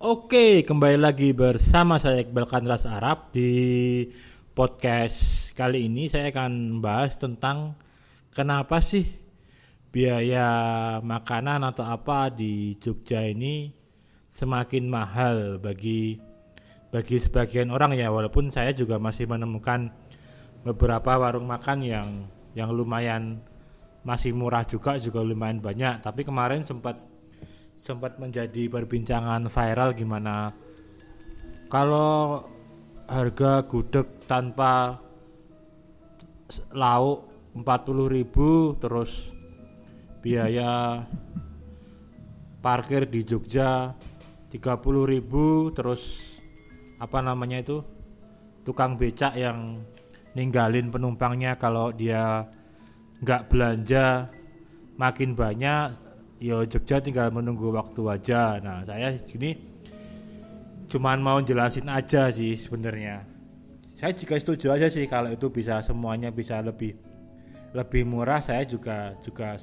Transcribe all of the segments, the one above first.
Oke, kembali lagi bersama saya Iqbal Kandras Arab di podcast kali ini. Saya akan bahas tentang kenapa sih biaya makanan atau apa di Jogja ini semakin mahal bagi bagi sebagian orang ya. Walaupun saya juga masih menemukan beberapa warung makan yang yang lumayan masih murah juga juga lumayan banyak. Tapi kemarin sempat sempat menjadi perbincangan viral gimana? Kalau harga gudeg tanpa lauk 40.000 terus biaya parkir di Jogja 30.000 terus apa namanya itu? Tukang becak yang ninggalin penumpangnya kalau dia nggak belanja makin banyak yo Jogja tinggal menunggu waktu aja. Nah saya gini cuman mau jelasin aja sih sebenarnya. Saya juga setuju aja sih kalau itu bisa semuanya bisa lebih lebih murah. Saya juga juga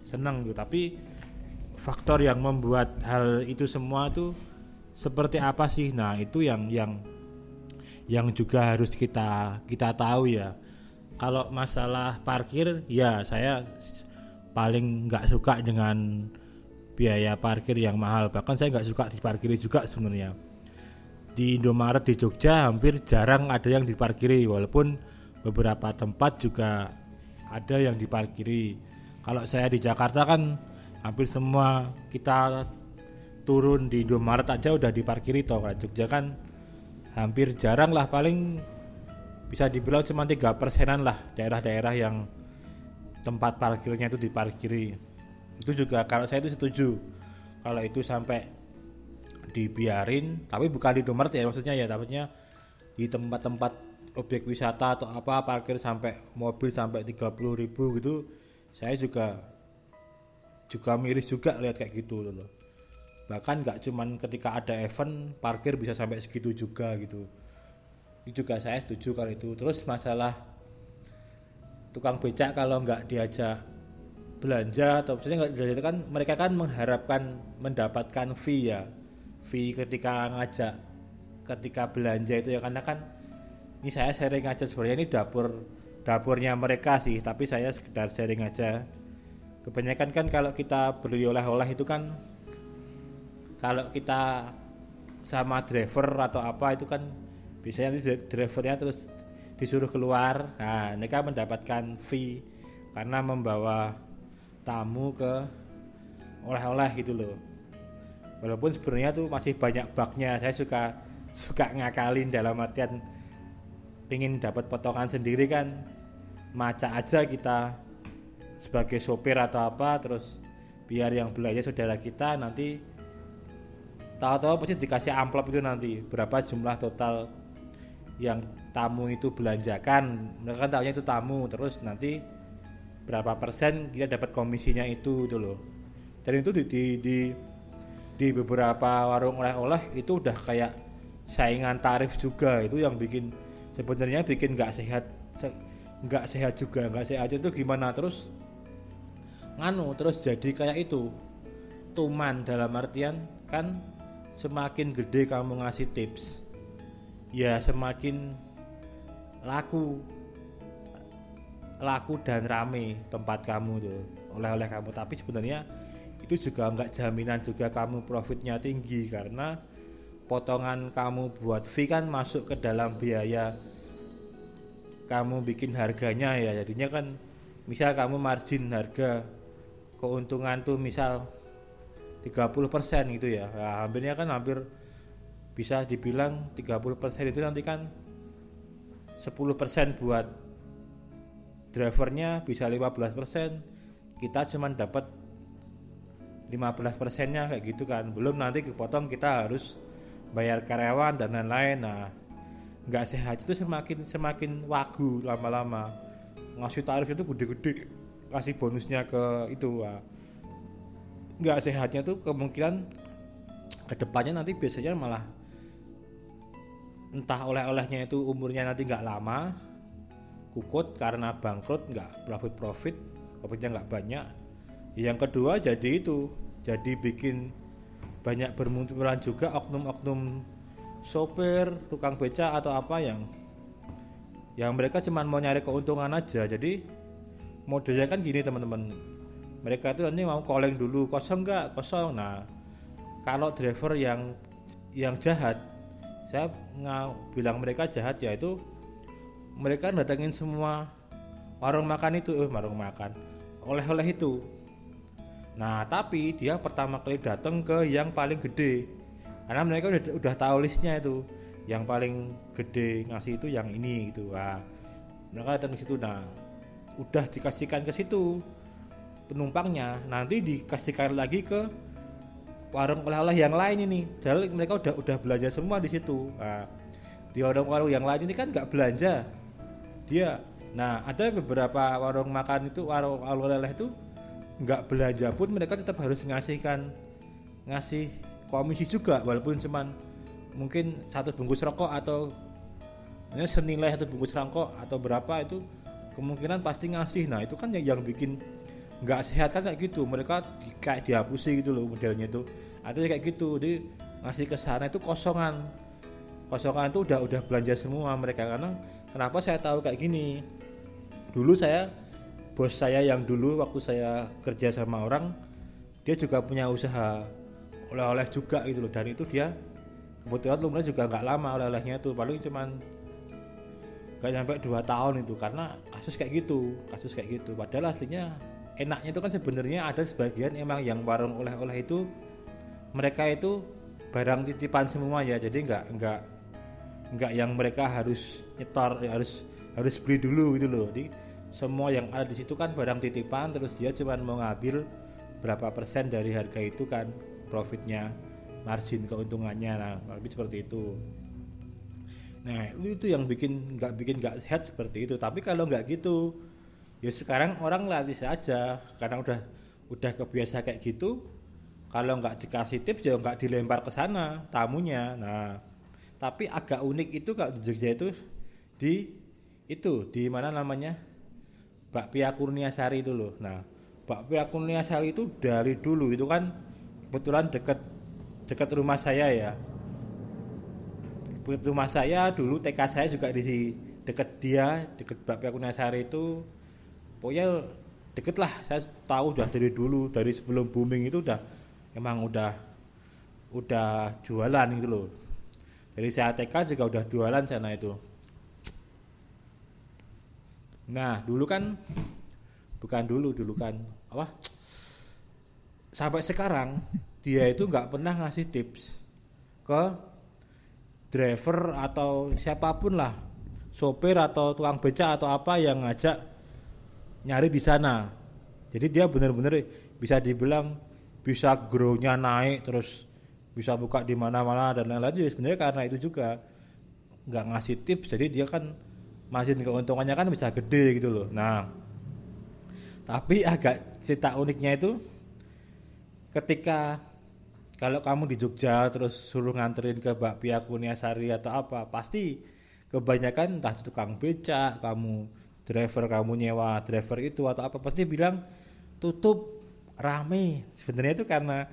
seneng gitu. Tapi faktor yang membuat hal itu semua tuh seperti apa sih? Nah itu yang yang yang juga harus kita kita tahu ya. Kalau masalah parkir ya saya paling nggak suka dengan biaya parkir yang mahal. Bahkan saya nggak suka diparkiri juga sebenarnya. Di Indomaret di Jogja hampir jarang ada yang diparkiri walaupun beberapa tempat juga ada yang diparkiri. Kalau saya di Jakarta kan hampir semua kita turun di Indomaret aja udah diparkiri toh. Kalau Jogja kan hampir jarang lah paling bisa dibilang cuma tiga persenan lah daerah-daerah yang tempat parkirnya itu diparkiri. Itu juga kalau saya itu setuju. Kalau itu sampai dibiarin tapi bukan di Indomaret ya maksudnya ya dapatnya di tempat-tempat objek wisata atau apa parkir sampai mobil sampai 30 ribu gitu saya juga juga miris juga lihat kayak gitu loh. Bahkan nggak cuman ketika ada event parkir bisa sampai segitu juga gitu. Itu juga saya setuju kalau itu. Terus masalah tukang becak kalau nggak diajak belanja atau maksudnya nggak belanja itu kan mereka kan mengharapkan mendapatkan fee ya. Fee ketika ngajak ketika belanja itu ya karena kan ini saya sharing aja sebenarnya ini dapur dapurnya mereka sih tapi saya sekedar sharing aja. Kebanyakan kan kalau kita beli oleh-oleh itu kan kalau kita sama driver atau apa itu kan biasanya drivernya terus disuruh keluar. Nah mereka mendapatkan fee karena membawa tamu ke oleh-oleh gitu loh. Walaupun sebenarnya tuh masih banyak bugnya saya suka suka ngakalin dalam artian ingin dapat potongan sendiri kan. Maca aja kita sebagai sopir atau apa terus biar yang belanja saudara kita nanti tahu-tahu pasti dikasih amplop itu nanti. Berapa jumlah total yang tamu itu belanjakan mereka kan tahunya itu tamu terus nanti berapa persen kita dapat komisinya itu itu loh. Dan itu di di, di, di beberapa warung oleh-oleh itu udah kayak saingan tarif juga itu yang bikin sebenarnya bikin nggak sehat nggak se, sehat juga nggak sehat itu gimana? Terus nganu terus jadi kayak itu. Tuman dalam artian kan semakin gede kamu ngasih tips ya semakin laku laku dan rame tempat kamu tuh oleh-oleh kamu. Tapi sebenarnya itu juga nggak jaminan juga kamu profitnya tinggi karena potongan kamu buat fee kan masuk ke dalam biaya kamu bikin harganya ya. Jadinya kan misal kamu margin harga keuntungan tuh misal 30% gitu ya. Nah, hampirnya kan hampir bisa dibilang 30% itu nanti kan 10% buat drivernya bisa 15% kita cuma dapat 15 persennya kayak gitu kan. Belum nanti kepotong kita harus bayar karyawan dan lain-lain. Nah nggak sehat itu semakin semakin wagu lama-lama. Ngasih tarif itu gede-gede kasih bonusnya ke itu. Nah. nggak sehatnya tuh kemungkinan ke depannya nanti biasanya malah entah oleh-olehnya itu umurnya nanti nggak lama kukut karena bangkrut nggak profit profit profitnya nggak banyak. Yang kedua jadi itu jadi bikin banyak bermunculan juga oknum-oknum sopir tukang beca atau apa yang yang mereka cuma mau nyari keuntungan aja. Jadi modelnya kan gini teman-teman. Mereka itu nanti mau calling dulu kosong nggak? Kosong. Nah kalau driver yang yang jahat saya nggak bilang mereka jahat ya itu mereka datengin semua warung makan itu eh warung makan oleh-oleh itu. Nah tapi dia pertama kali datang ke yang paling gede. Karena mereka udah udah tahu listnya itu. Yang paling gede ngasih itu yang ini gitu. Wah mereka datang ke situ. Nah udah dikasihkan ke situ penumpangnya. Nanti dikasihkan lagi ke warung oleh-oleh yang lain ini. Jadi mereka udah udah belanja semua di situ. Nah, di warung-warung yang lain ini kan nggak belanja. Dia nah ada beberapa warung makan itu warung oleh-oleh itu nggak belanja pun mereka tetap harus ngasihkan ngasih komisi juga. Walaupun cuman mungkin satu bungkus rokok atau hanya senilai satu bungkus rokok atau berapa itu kemungkinan pasti ngasih. Nah itu kan yang bikin nggak sehat kan kayak gitu. Mereka di, kayak dihapusi gitu loh modelnya itu. Ada kayak gitu. Jadi ngasih ke sana itu kosongan. Kosongan itu udah udah belanja semua mereka. Karena kenapa saya tahu kayak gini? Dulu saya bos saya yang dulu waktu saya kerja sama orang dia juga punya usaha oleh-oleh juga gitu loh. Dan itu dia kebetulan lumrah juga nggak lama oleh-olehnya itu. Paling cuman nggak sampai dua tahun itu. Karena kasus kayak gitu kasus kayak gitu. Padahal aslinya enaknya itu kan sebenarnya ada sebagian emang yang warung oleh-oleh itu mereka itu barang titipan semua ya. Jadi nggak nggak nggak yang mereka harus nyetor harus harus beli dulu gitu loh. Jadi semua yang ada di situ kan barang titipan terus dia cuma mau ngambil berapa persen dari harga itu kan profitnya margin keuntungannya. Nah lebih seperti itu. Nah itu itu yang bikin nggak bikin nggak sehat seperti itu. Tapi kalau nggak gitu ya sekarang orang latih saja karena udah udah kebiasa kayak gitu kalau nggak dikasih tips ya nggak dilempar ke sana tamunya nah tapi agak unik itu kalau di Jogja itu di itu di mana namanya bakpia Kurniasari itu loh. Nah, bakpia Kurniasari itu dari dulu itu kan kebetulan dekat dekat rumah saya ya. Dekat rumah saya dulu TK saya juga di dekat dia, dekat bakpia Kurniasari itu. Pokoknya deket lah, saya tahu udah dari dulu, dari sebelum booming itu udah emang udah udah jualan gitu loh. Dari saya TK juga udah jualan sana itu. Nah, dulu kan bukan dulu, dulu kan apa? Sampai sekarang dia itu nggak pernah ngasih tips ke driver atau siapa pun lah, sopir atau tukang beca atau apa yang ngajak nyari di sana. Jadi dia benar-benar bisa dibilang bisa grow-nya naik terus bisa buka di mana-mana dan lain-lain sebenarnya karena itu juga nggak ngasih tips jadi dia kan margin keuntungannya kan bisa gede gitu loh. Nah, tapi agak cerita uniknya itu ketika kalau kamu di Jogja terus suruh nganterin ke Bakpia Kuniasari atau apa, pasti kebanyakan entah tukang beca, kamu driver kamu nyewa driver itu atau apa pasti bilang tutup rame. Sebenarnya itu karena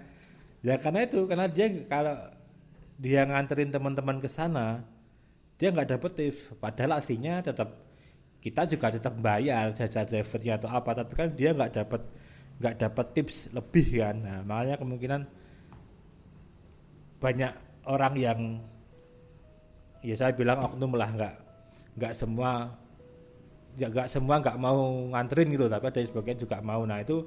ya karena itu karena dia kalau dia nganterin teman-teman ke sana dia nggak dapet tips padahal aslinya tetap kita juga tetap bayar jasa drivernya atau apa tapi kan dia nggak dapat nggak dapat tips lebih kan nah makanya kemungkinan banyak orang yang ya saya bilang oknum lah nggak nggak semua ya nggak semua nggak mau nganterin gitu tapi ada sebagian juga mau. Nah itu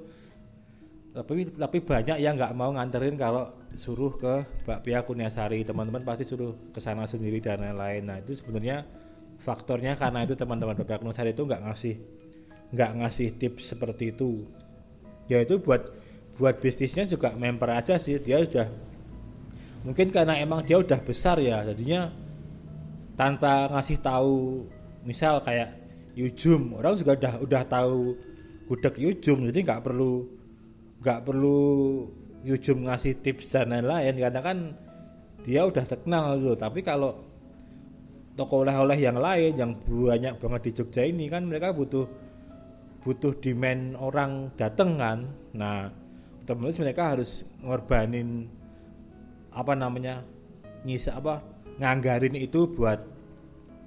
tapi tapi banyak yang nggak mau nganterin kalau suruh ke Bakpia Kunyasari. Teman-teman pasti suruh ke sana sendiri dan lain-lain. Nah itu sebenarnya faktornya karena itu teman-teman Bakpia Kunyasari itu nggak ngasih nggak ngasih tips seperti itu. Ya itu buat buat bisnisnya juga member aja sih. Dia sudah mungkin karena emang dia udah besar ya jadinya tanpa ngasih tahu misal kayak Yujum. Orang juga udah udah tahu gudeg Yujum jadi nggak perlu nggak perlu Yujum ngasih tips dan lain-lain. Karena kan dia udah terkenal loh. Tapi kalau toko oleh-oleh yang lain yang banyak banget di Jogja ini kan mereka butuh butuh demand orang dateng kan. Nah otomatis mereka harus ngorbanin apa namanya nyisa apa nganggarin itu buat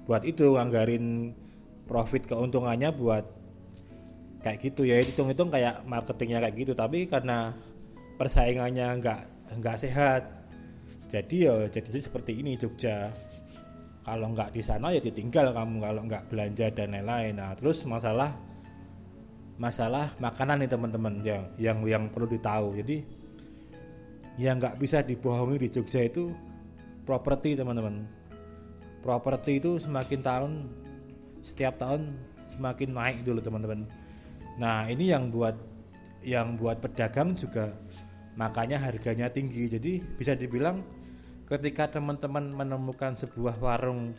buat itu nganggarin profit keuntungannya buat kayak gitu ya. Hitung-hitung kayak marketingnya kayak gitu. Tapi karena persaingannya nggak nggak sehat jadi ya jadi seperti ini Jogja. Kalau nggak di sana ya ditinggal kamu kalau nggak belanja dan lain-lain. Nah terus masalah masalah makanan nih teman-teman yang yang yang perlu ditahu. Jadi yang nggak bisa dibohongi di Jogja itu properti teman-teman. Properti itu semakin tahun setiap tahun semakin naik dulu teman-teman. Nah ini yang buat yang buat pedagang juga makanya harganya tinggi. Jadi bisa dibilang ketika teman-teman menemukan sebuah warung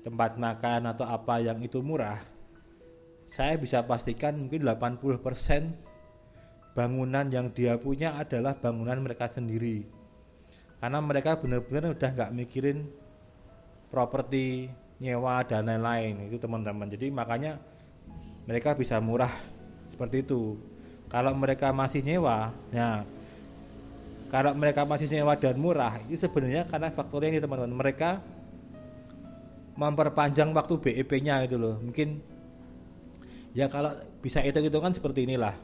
tempat makan atau apa yang itu murah saya bisa pastikan mungkin 80% bangunan yang dia punya adalah bangunan mereka sendiri. Karena mereka benar-benar udah nggak mikirin properti nyewa dan lain-lain itu teman-teman. Jadi makanya mereka bisa murah seperti itu. Kalau mereka masih nyewa ya kalau mereka masih nyewa dan murah itu sebenarnya karena faktornya ini teman-teman. Mereka memperpanjang waktu BEP-nya itu loh. Mungkin ya kalau bisa itu gitu kan seperti inilah.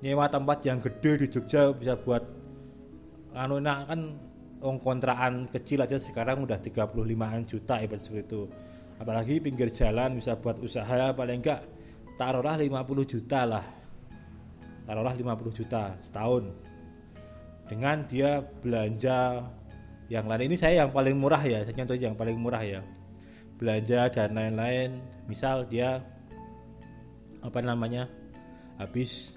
Nyewa tempat yang gede di Jogja bisa buat anu nah kan ong kontraan kecil aja sekarang udah 35an juta ibarat seperti itu. Apalagi pinggir jalan bisa buat usaha paling enggak taruhlah 50 juta lah. Taruhlah 50 juta setahun. Dengan dia belanja yang lain. Ini saya yang paling murah ya saya contoh yang paling murah ya. Belanja dan lain-lain. Misal dia apa namanya habis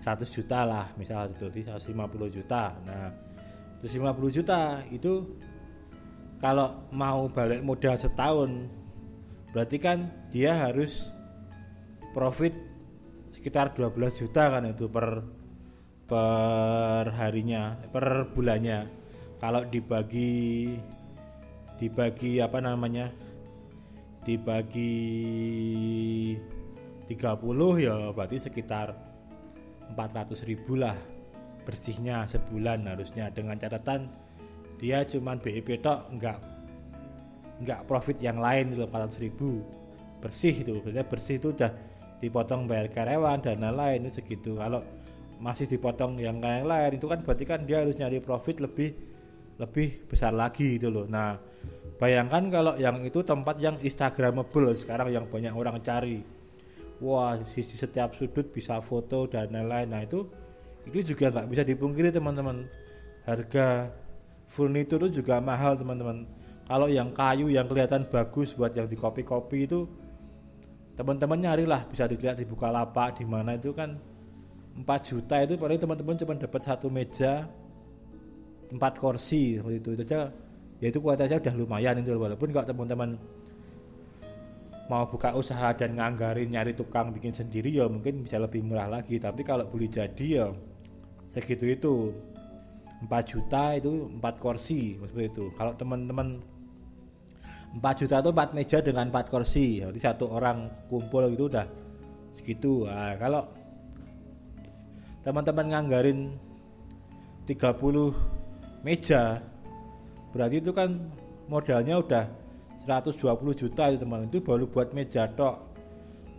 100 juta lah misal itu 150 juta. Nah 150 juta itu kalau mau balik modal setahun berarti kan dia harus profit sekitar 12 juta kan itu per per harinya per bulannya. Kalau dibagi dibagi apa namanya? Dibagi 30 ya berarti sekitar 400 ribu lah bersihnya sebulan harusnya. Dengan catatan dia cuman BIP tok enggak enggak profit yang lain itu 400 ribu. Bersih itu. Biasanya bersih itu udah dipotong bayar karyawan dan lain-lain itu segitu. Kalau masih dipotong yang lain lain itu kan berarti kan dia harus nyari profit lebih lebih besar lagi itu loh. Nah bayangkan kalau yang itu tempat yang instagramable sekarang yang banyak orang cari. Wah di setiap sudut bisa foto dan lain-lain. Nah itu itu juga nggak bisa dipungkiri teman-teman. Harga furnitur itu juga mahal teman-teman. Kalau yang kayu yang kelihatan bagus buat yang di kopi-kopi itu teman-teman nyarilah. Bisa dilihat di lapak di mana itu kan 4 juta itu paling teman-teman cuma dapat satu meja empat kursi seperti itu. Itu aja ya itu kualitasnya udah lumayan itu walaupun kalau teman-teman mau buka usaha dan nganggarin nyari tukang bikin sendiri ya mungkin bisa lebih murah lagi. Tapi kalau beli jadi ya segitu itu. 4 juta itu 4 kursi seperti itu. Kalau teman-teman 4 juta itu 4 meja dengan 4 kursi. Jadi satu orang kumpul itu udah segitu. Nah, kalau teman-teman nganggarin 30 meja berarti itu kan modalnya udah 120 juta itu teman. Itu baru buat meja tok.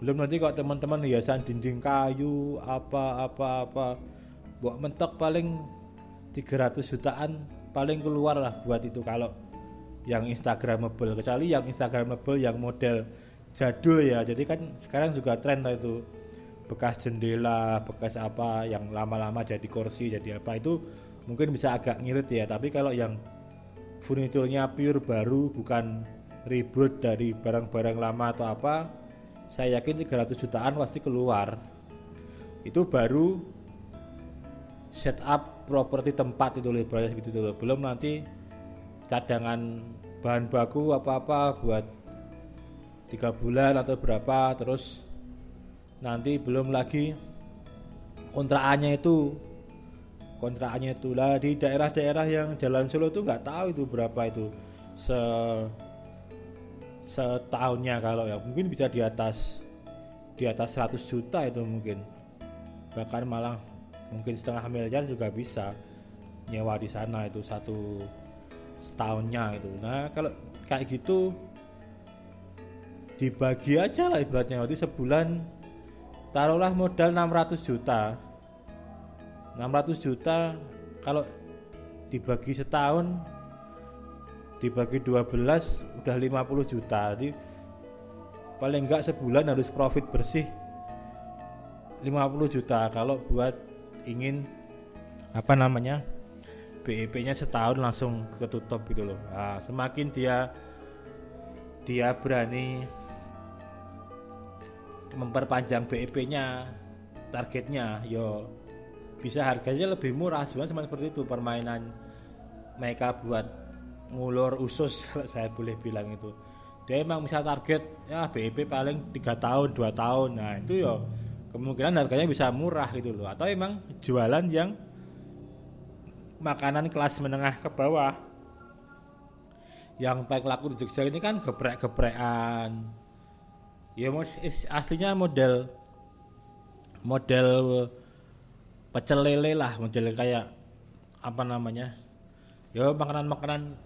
Belum nanti kok teman-teman hiasan dinding kayu apa apa apa buat mentok paling 300 jutaan paling keluar lah buat itu. Kalau yang instagramable kecuali yang instagramable yang model jadul ya. Jadi kan sekarang juga tren lah itu. Bekas jendela bekas apa yang lama-lama jadi kursi jadi apa itu mungkin bisa agak ngirit ya. Tapi kalau yang furniturnya pure baru bukan ribut dari barang-barang lama atau apa saya yakin 300 jutaan pasti keluar. Itu baru setup properti tempat itu loh gitu dulu belum nanti cadangan bahan baku apa-apa buat tiga bulan atau berapa terus nanti belum lagi kontraannya itu. Kontraannya itu lah di daerah-daerah yang jalan Solo itu nggak tahu itu berapa itu. Se setahunnya kalau ya mungkin bisa di atas di atas 100 juta itu mungkin. Bahkan malah mungkin setengah miliar juga bisa nyewa di sana itu satu setahunnya itu. Nah kalau kayak gitu dibagi aja lah ibaratnya. Waktu sebulan taruhlah modal 600 juta. 600 juta kalau dibagi setahun dibagi 12 udah 50 juta. Jadi paling enggak sebulan harus profit bersih 50 juta. Kalau buat ingin apa namanya BEP-nya setahun langsung ketutup gitu loh. Nah, semakin dia dia berani memperpanjang BEP-nya, targetnya, yo bisa harganya lebih murah. Sebenarnya cuma seperti itu permainan mereka buat ngulur usus kalau saya boleh bilang itu. Dia emang bisa target ya BEP paling tiga tahun dua tahun. Nah itu yo kemungkinan harganya bisa murah gitu loh. Atau emang jualan yang makanan kelas menengah ke bawah. Yang paling laku di Jogja ini kan geprek-geprekan. Ya aslinya model model pecel lele lah model kayak apa namanya. Ya makanan-makanan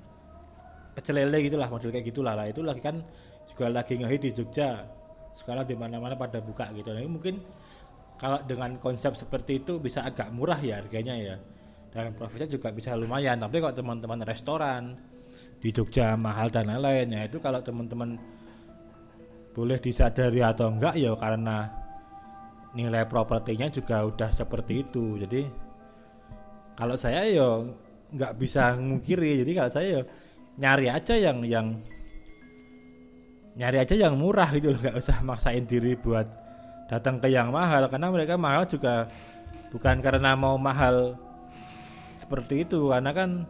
pecel lele gitulah model kayak gitulah. Lah itu lagi kan juga lagi ngehit di Jogja sekarang di mana-mana pada buka gitu. Nah, mungkin kalau dengan konsep seperti itu bisa agak murah ya harganya ya. Dan profitnya juga bisa lumayan. Tapi kalau teman-teman restoran di Jogja mahal dan lain-lain ya itu kalau teman-teman boleh disadari atau enggak ya karena nilai propertinya juga udah seperti itu. Jadi kalau saya ya nggak bisa ngukiri jadi kalau saya ya nyari aja yang yang nyari aja yang murah gitu loh nggak usah maksain diri buat datang ke yang mahal karena mereka mahal juga bukan karena mau mahal seperti itu karena kan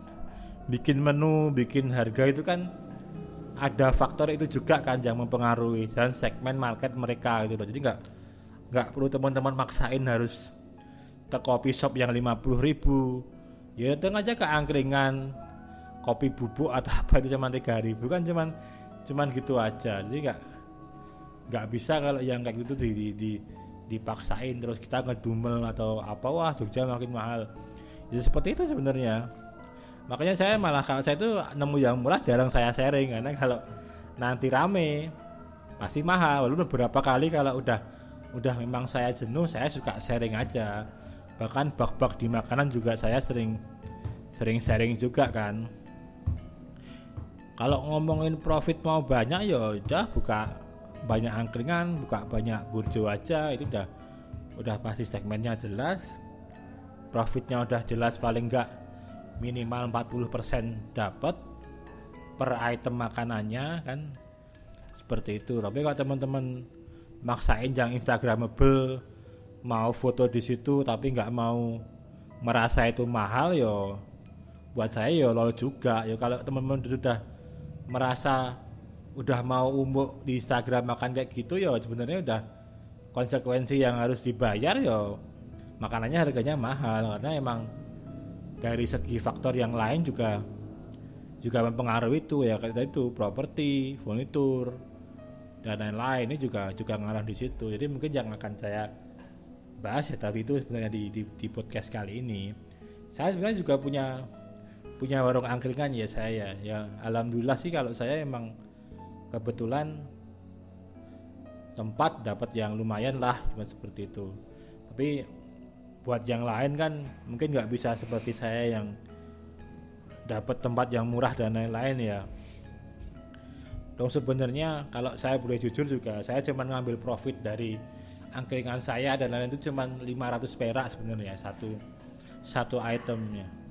bikin menu, bikin harga itu kan ada faktor itu juga kan yang mempengaruhi dan segmen market mereka gitu loh. Jadi nggak nggak perlu teman-teman maksain harus ke kopi shop yang 50 ribu ya datang aja ke angkringan kopi bubuk atau apa itu cuma tiga ribu kan cuman cuman gitu aja. Jadi nggak nggak bisa kalau yang kayak gitu di, di, di dipaksain terus kita ngedumel atau apa wah Jogja makin mahal. Ya seperti itu sebenarnya. Makanya saya malah kalau saya itu nemu yang murah jarang saya sharing karena kalau nanti rame pasti mahal. Walaupun beberapa kali kalau udah udah memang saya jenuh saya suka sharing aja. Bahkan bak-bak di makanan juga saya sering sering sharing juga kan kalau ngomongin profit mau banyak ya udah buka banyak angkringan buka banyak burjo aja itu udah udah pasti segmennya jelas. Profitnya udah jelas paling enggak minimal 40% dapat per item makanannya kan? Seperti itu. Tapi kalau teman-teman maksain yang instagramable mau foto di situ tapi nggak mau merasa itu mahal yo buat saya yo lol juga. Yo kalau teman-teman sudah merasa udah mau umuk di Instagram makan kayak gitu yo sebenarnya udah konsekuensi yang harus dibayar yo makanannya harganya mahal karena emang dari segi faktor yang lain juga juga mempengaruhi itu ya kayak itu properti, furnitur dan lain-lain ini juga juga ngarah di situ. Jadi mungkin yang akan saya bahas ya tapi itu sebenarnya di, di, di podcast kali ini. Saya sebenarnya juga punya punya warung angkringan ya saya. Ya alhamdulillah sih kalau saya emang kebetulan tempat dapat yang lumayan lah seperti itu. Tapi buat yang lain kan mungkin nggak bisa seperti saya yang dapat tempat yang murah dan lain-lain ya. Dong sebenarnya kalau saya boleh jujur juga saya cuma ngambil profit dari angkringan saya dan lain-lain itu cuma 500 perak sebenarnya satu satu itemnya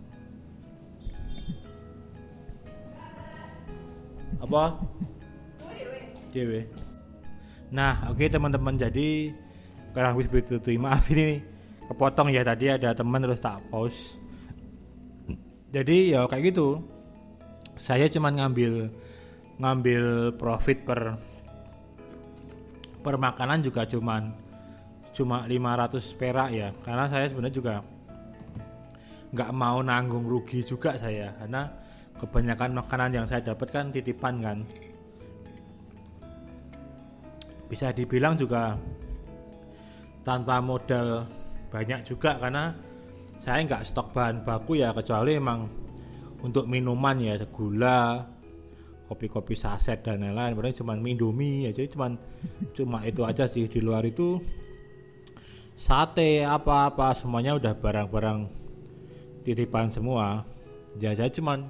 apa? Dewe. Nah oke okay, teman-teman. Jadi kurang lebih begitu. Maaf ini kepotong ya. Tadi ada teman terus tak post jadi ya kayak gitu. Saya cuma ngambil ngambil profit per per makanan juga cuman cuma 500 perak ya. Karena saya sebenarnya juga nggak mau nanggung rugi juga saya. Karena kebanyakan makanan yang saya dapatkan titipan kan. Bisa dibilang juga tanpa modal banyak juga karena saya nggak stok bahan baku ya kecuali emang untuk minuman ya gula kopi-kopi saset dan lain-lain. Padahal cuma mindomi aja cuma cuma itu aja sih. Di luar itu sate apa-apa semuanya udah barang-barang titipan semua. Ya saya cuman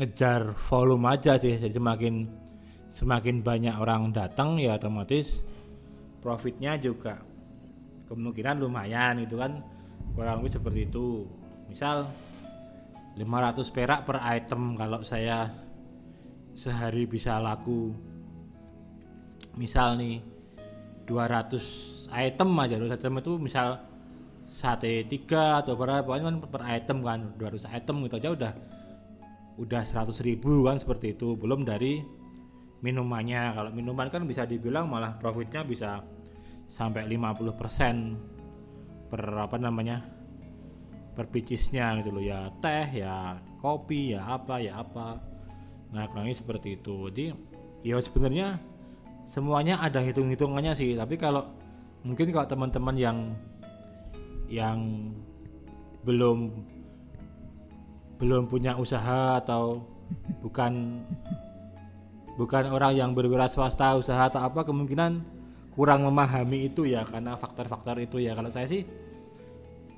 ngejar volume aja sih. Jadi semakin semakin banyak orang datang ya otomatis profitnya juga kemungkinan lumayan itu kan. Kurang lebih seperti itu. Misal 500 perak per item kalau saya sehari bisa laku. Misal nih 200 item aja. 200 item itu misal sate tiga atau berapa kan per item kan. 200 item gitu aja udah udah 100 ribu kan seperti itu. Belum dari minumannya. Kalau minuman kan bisa dibilang malah profitnya bisa sampai 50% per apa namanya per picisnya gitu loh. Ya teh ya kopi ya apa ya apa. Nah kurang seperti itu. Jadi ya sebenarnya semuanya ada hitung-hitungannya sih. Tapi kalau mungkin kalau teman-teman yang yang belum belum punya usaha atau bukan bukan orang yang berwira swasta usaha atau apa kemungkinan kurang memahami itu ya karena faktor-faktor itu ya. Kalau saya sih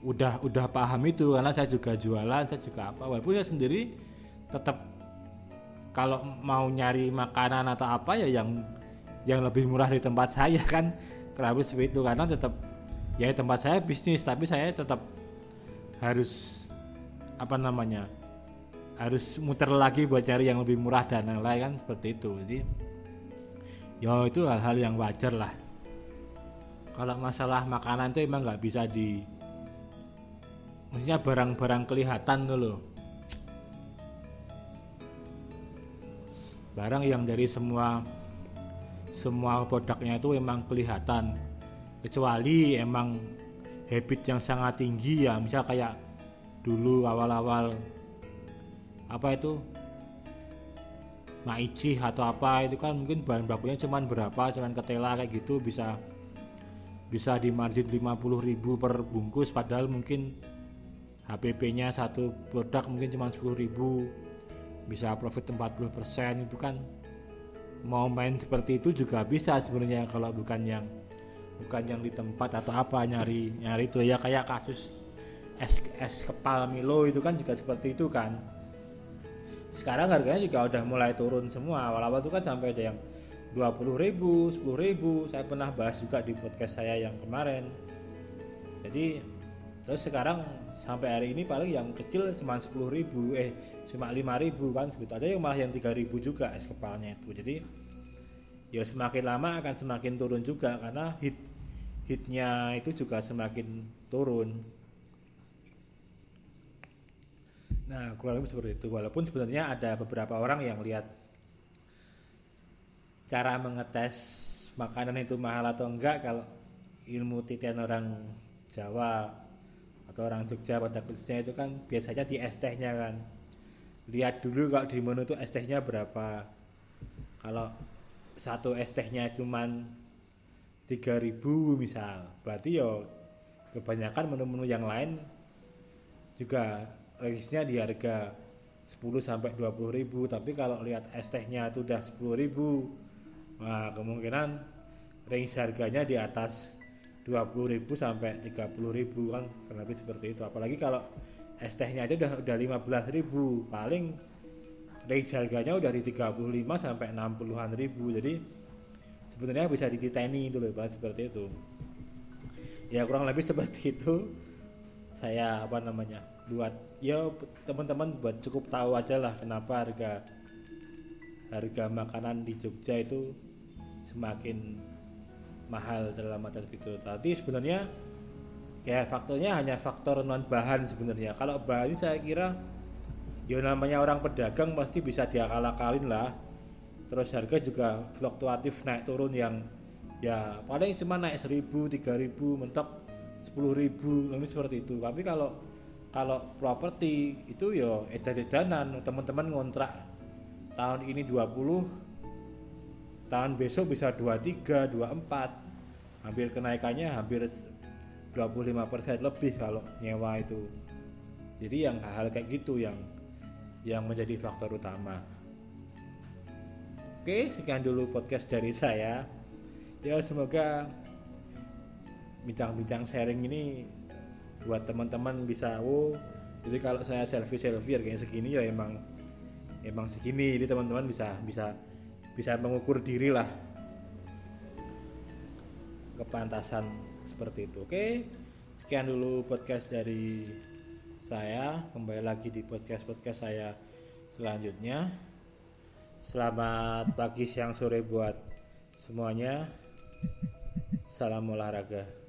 udah udah paham itu karena saya juga jualan saya juga apa. Walaupun saya sendiri tetap kalau mau nyari makanan atau apa ya yang yang lebih murah di tempat saya kan kenapa seperti itu karena tetap ya tempat saya bisnis tapi saya tetap harus apa namanya harus muter lagi buat cari yang lebih murah dan yang lain kan seperti itu. Jadi ya itu hal-hal yang wajar lah. Kalau masalah makanan itu emang nggak bisa di maksudnya barang-barang kelihatan tuh loh. Barang yang dari semua semua produknya itu emang kelihatan. Kecuali emang habit yang sangat tinggi ya misal kayak dulu awal-awal apa itu? Maici atau apa itu kan mungkin bahan bakunya cuman berapa cuman ketela kayak gitu bisa bisa di margin 50.000 per bungkus padahal mungkin HPP nya satu produk mungkin cuma 10.000 bisa profit 40% itu kan mau main seperti itu juga bisa sebenarnya kalau bukan yang bukan yang di tempat atau apa nyari nyari itu ya kayak kasus es es kepal Milo itu kan juga seperti itu kan. Sekarang harganya juga udah mulai turun semua. Awal-awal itu kan sampai ada yang 20 ribu 10 ribu. Saya pernah bahas juga di podcast saya yang kemarin. Jadi terus sekarang sampai hari ini paling yang kecil cuma 10 ribu eh cuma 5 ribu kan. Segitu ada yang malah yang 3 ribu juga es kepalnya itu. Jadi ya semakin lama akan semakin turun juga karena hit hitnya itu juga semakin turun Nah, kurang lebih seperti itu. Walaupun sebenarnya ada beberapa orang yang lihat cara mengetes makanan itu mahal atau enggak. Kalau ilmu titian orang Jawa atau orang Jogja pada khususnya itu kan biasanya di es tehnya kan. Lihat dulu kalau di menu itu es tehnya berapa. Kalau satu es tehnya cuman 3000 misal. Berarti yo kebanyakan menu-menu yang lain juga range-nya di harga 10 sampai 20 ribu tapi kalau lihat es tehnya itu udah 10 ribu nah kemungkinan range harganya di atas 20 ribu sampai 30 ribu kan kurang lebih seperti itu. Apalagi kalau es tehnya aja udah udah 15 ribu paling range harganya udah di 35 sampai 60-an ribu. Jadi sebenarnya bisa dititeni itu loh seperti itu. Ya kurang lebih seperti itu saya apa namanya buat ya teman-teman buat cukup tahu aja lah kenapa harga harga makanan di Jogja itu semakin mahal dalam mata itu. Tadi sebenarnya ya faktornya hanya faktor non bahan sebenarnya. Kalau bahan saya kira ya namanya orang pedagang pasti bisa diakal-akalin lah. Terus harga juga fluktuatif naik turun yang ya paling cuma naik seribu tiga ribu mentok sepuluh ribu seperti itu. Tapi kalau kalau properti itu ya edan-edanan. Teman-teman ngontrak tahun ini 20 tahun besok bisa 23 24 hampir kenaikannya hampir 25% lebih kalau nyewa itu. Jadi yang hal-hal kayak gitu yang yang menjadi faktor utama. Oke sekian dulu podcast dari saya. Ya semoga bincang-bincang sharing ini buat teman-teman bisa oh jadi kalau saya selfie selfie kayak segini ya emang emang segini. Jadi teman-teman bisa bisa bisa mengukur diri lah. Kepantasan seperti itu. Oke sekian dulu podcast dari saya. Kembali lagi di podcast podcast saya selanjutnya. Selamat pagi siang sore buat semuanya. Salam olahraga